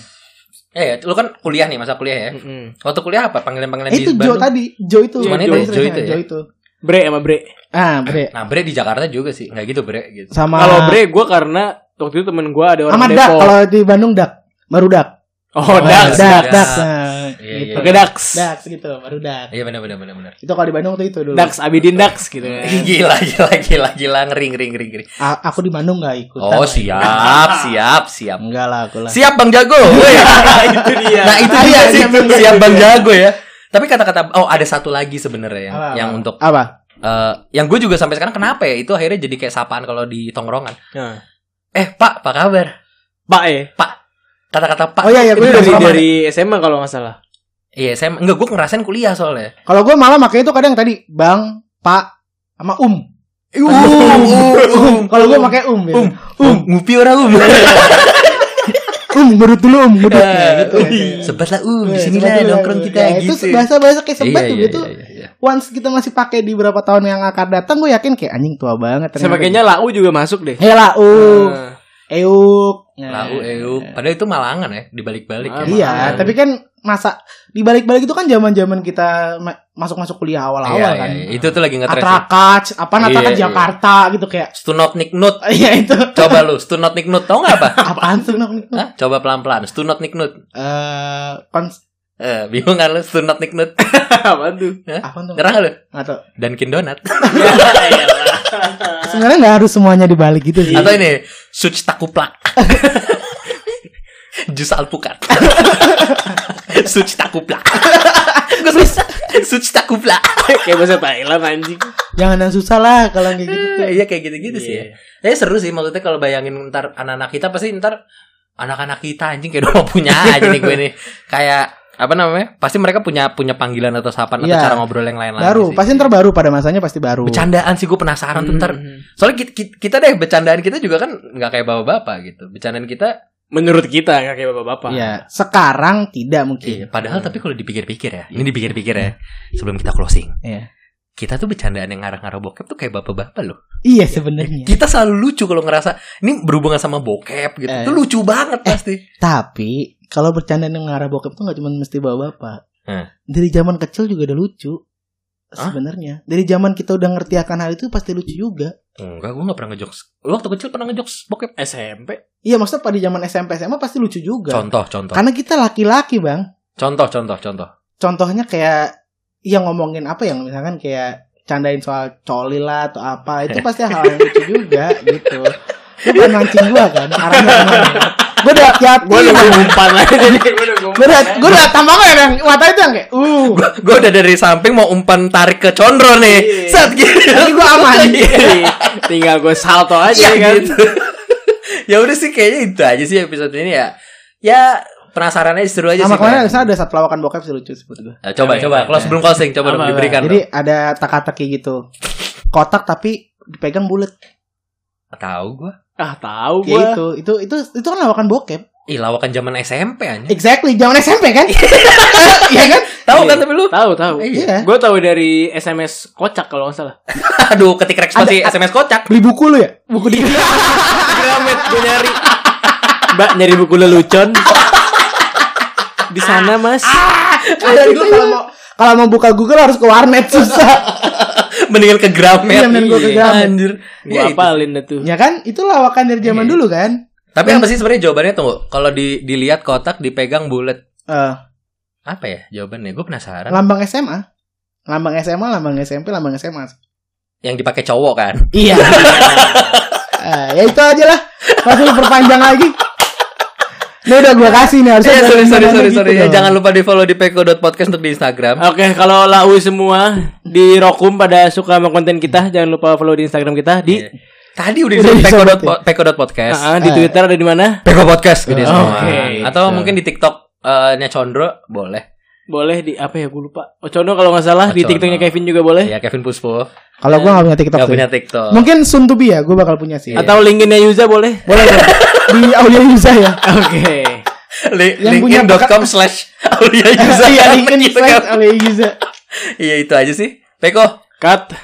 eh lu kan kuliah nih masa kuliah ya. Mm-mm. Waktu kuliah apa panggilan-panggilan Eh, di itu Jo Bandung? tadi, Jo itu. Cuman Jo itu, itu, Jo itu ya? Jo itu. Bre sama Bre. Ah, Bre. Nah, Bre di Jakarta juga sih. Nggak gitu, Bre gitu. Sama Kalau Bre gua karena waktu itu temen gua ada orang sama Dak Depok. kalau di Bandung Dak. Baru Dak. Oh, Dax. Dak, Dax. Dak. Nah, Iya, gitu. iya. Pakai Dax. Dax gitu, baru Dak. Iya benar benar benar benar. Itu kalau di Bandung tuh itu dulu. Dax Abidin Dax gitu kan. Gila gila gila gila ngeri ngeri ngeri ngeri. A- aku di Bandung nggak ikutan. Oh, siap, siap, siap. Enggak lah, aku lah. Siap Bang Jago. Woi. itu dia. Nah, itu dia iya. Siap Bang Jago ya. Tapi kata-kata oh ada satu lagi sebenarnya yang Apa, yang apa? untuk Apa? eh, yang gue juga sampai sekarang kenapa ya itu akhirnya jadi kayak sapaan kalau di tongkrongan. Nah. Eh Pak, apa kabar? Pak eh. Kata-kata Pak. Oh iya, iya, Itu gue dari dari dari SMA kalau nggak salah. Iya, saya enggak gue ngerasain kuliah soalnya. Kalau gue malah makanya itu kadang tadi Bang, Pak, sama Um. Uh, um, Kalau gue pakai Um. um, Um, um, ngupi orang um. um, ngurut dulu Um, ngurut. Ya, Nah, gitu. uh, ya. Sebat lah um, di Ya, sini lah dulu. nongkrong kita Ya, gitu. Itu bahasa-bahasa kayak sebat Iya, tuh iya, gitu. iya, iya. Once kita masih pakai di beberapa tahun yang akan datang, gue yakin kayak anjing tua banget. Sebagainya Lau juga masuk deh. Hela, um, Nah, euk. Lau, euk. Padahal itu malangan ya, dibalik-balik ya. Ah, Iya, Malangan. tapi kan masa di balik-balik itu kan zaman-zaman kita ma- masuk-masuk kuliah awal-awal Iya, kan. iya, iya. Itu tuh lagi ngetres. ya. Atrakat, apa Iya, iya. Jakarta gitu kayak. Stunot niknut. Iya itu. Coba lu, stunot niknut tau gak apa? Apaan? Hah? Coba pelan-pelan. Stunot niknut. Eh, kons Eh, bingung kan lu stunot niknut? apa tuh? apa tuh? Ngerang lu? Nggak tahu. Dunkin Donat. Sebenarnya nggak harus semuanya dibalik gitu sih. Atau ini, suc takuplak. Jus alpukat. suc takuplak. Gue bisa. Suc takuplak. Kayak bahasa Thailand anjing. Jangan yang susah lah kalau kayak gitu. Iya kayak gitu-gitu sih ya. Tapi seru sih maksudnya kalau bayangin ntar anak-anak kita pasti ntar anak-anak kita anjing kayak udah mau punya aja nih gue nih. Kayak apa namanya? Pasti mereka punya punya panggilan atau sapaan Iya. atau cara ngobrol yang lain lagi Baru, sih. pasti ntar baru pada masanya pasti baru. Bercandaan sih gue penasaran tuh ntar. Hmm. Soalnya kita, kita, deh bercandaan kita juga kan nggak kayak bapak-bapak gitu. Bercandaan kita Menurut kita nggak kayak bapak-bapak. Iya, sekarang tidak mungkin. iya. Padahal tapi kalau dipikir-pikir ya, ini dipikir-pikir ya. Sebelum kita closing. Iya. Kita tuh bercandaan yang ngarah-ngarah bokep tuh kayak bapak-bapak loh. Iya sebenarnya. Kita selalu lucu kalau ngerasa ini berhubungan sama bokep gitu. Eh. Itu lucu banget pasti. Tapi kalau bercanda yang ngarah bokep tuh nggak cuma mesti bawa bapak. Hmm. Dari zaman kecil juga udah lucu. Sebenarnya dari zaman kita udah ngerti akan hal itu pasti lucu juga. Enggak, gue gak pernah ngejokes. Lu waktu kecil pernah ngejokes bokep? SMP. Iya maksudnya pada zaman SMP SMA pasti lucu juga. Contoh, contoh. Karena kita laki-laki bang. Contoh, contoh, contoh. Contohnya kayak yang ngomongin apa yang misalkan kayak candain soal coli lah atau apa itu pasti hal yang lucu juga gitu. Lu bukan mancing gua kan arahnya ke mana? Gue udah tiap Gue udah ngumpan lagi jadi gue udah gue udah gue tambah kan yang mata itu yang kayak uh Gue udah dari samping mau umpan tarik ke condro nih. Iya. Set gitu. tapi gue aman. Tinggal gue salto aja Ya kan. gitu. ya udah sih kayaknya itu aja sih episode ini ya. Ya penasaran aja seru aja Sama sih. kemarin Bang. misalnya ada satu lawakan bokep sih lucu sebut gue. Nah, coba Oke, coba oke. close sebelum closing coba dong Apa, diberikan. Jadi ada teka-teki gitu. Kotak tapi dipegang bulat. dong. tahu gue. Ah tahu Ya gue. itu, itu itu itu kan lawakan bokep. Ih, lawakan zaman SMP aja. Exactly, zaman SMP kan? Iya kan? Tahu kan Iya. tapi lu? Tahu, tahu. Iya. Gue tahu dari SMS kocak kalau nggak salah. Aduh, ketik pasti SMS kocak. Beli buku lu ya? Buku di Gramet gue nyari. Mbak nyari buku lelucon. Di sana, Mas. Ada dulu kalau mau kalau mau buka Google harus ke warnet susah. Mendingan ke Gramet. Iya, mendingan gua ke Gramet. Anjir. Gue Ya, itu. apalin dah tuh. ya kan? Itu lawakan dari zaman dulu kan? Tapi apa sih sebenarnya jawabannya tunggu? Kalau di dilihat kotak dipegang bulat. Eh, Apa ya jawabannya? Gue penasaran. lambang SMA. Lambang SMA, lambang SMP, lambang SMA. Yang dipakai cowok kan? Iya. Eh, ya itu aja lah. Masih perpanjang lagi. Ini udah gua kasih nih harusnya. Eh, sorry, sorry, sorry, gitu sorry. Ya, dong. jangan lupa di follow di peko.podcast untuk di Instagram. Oke, kalau lau semua di Rokum pada suka sama konten kita, jangan lupa follow di Instagram kita di Iya. Tadi udah Udah di disebut peko.po- peko.podcast. Ah, di Ah. Twitter ada di mana? Peko podcast gede semua. Oke. Atau mungkin di TikTok eh, nya Condro boleh. Boleh di apa ya gue lupa. Ocono kalau nggak salah di Ocono. TikToknya Kevin juga boleh. Ya Kevin Puspo Kalau gua gak punya TikTok. nggak sih. punya TikTok. Mungkin be ya, gua bakal punya sih. Atau linkinnya Yuza boleh. Boleh boleh. Di Aulia Yuza ya. Oke. Li- Yang punya linkedin.com slash Aulia Yuza. Iya, LinkedIn Gitu slash kan. Aulia Yuza. Iya itu aja sih. Peko. Cut.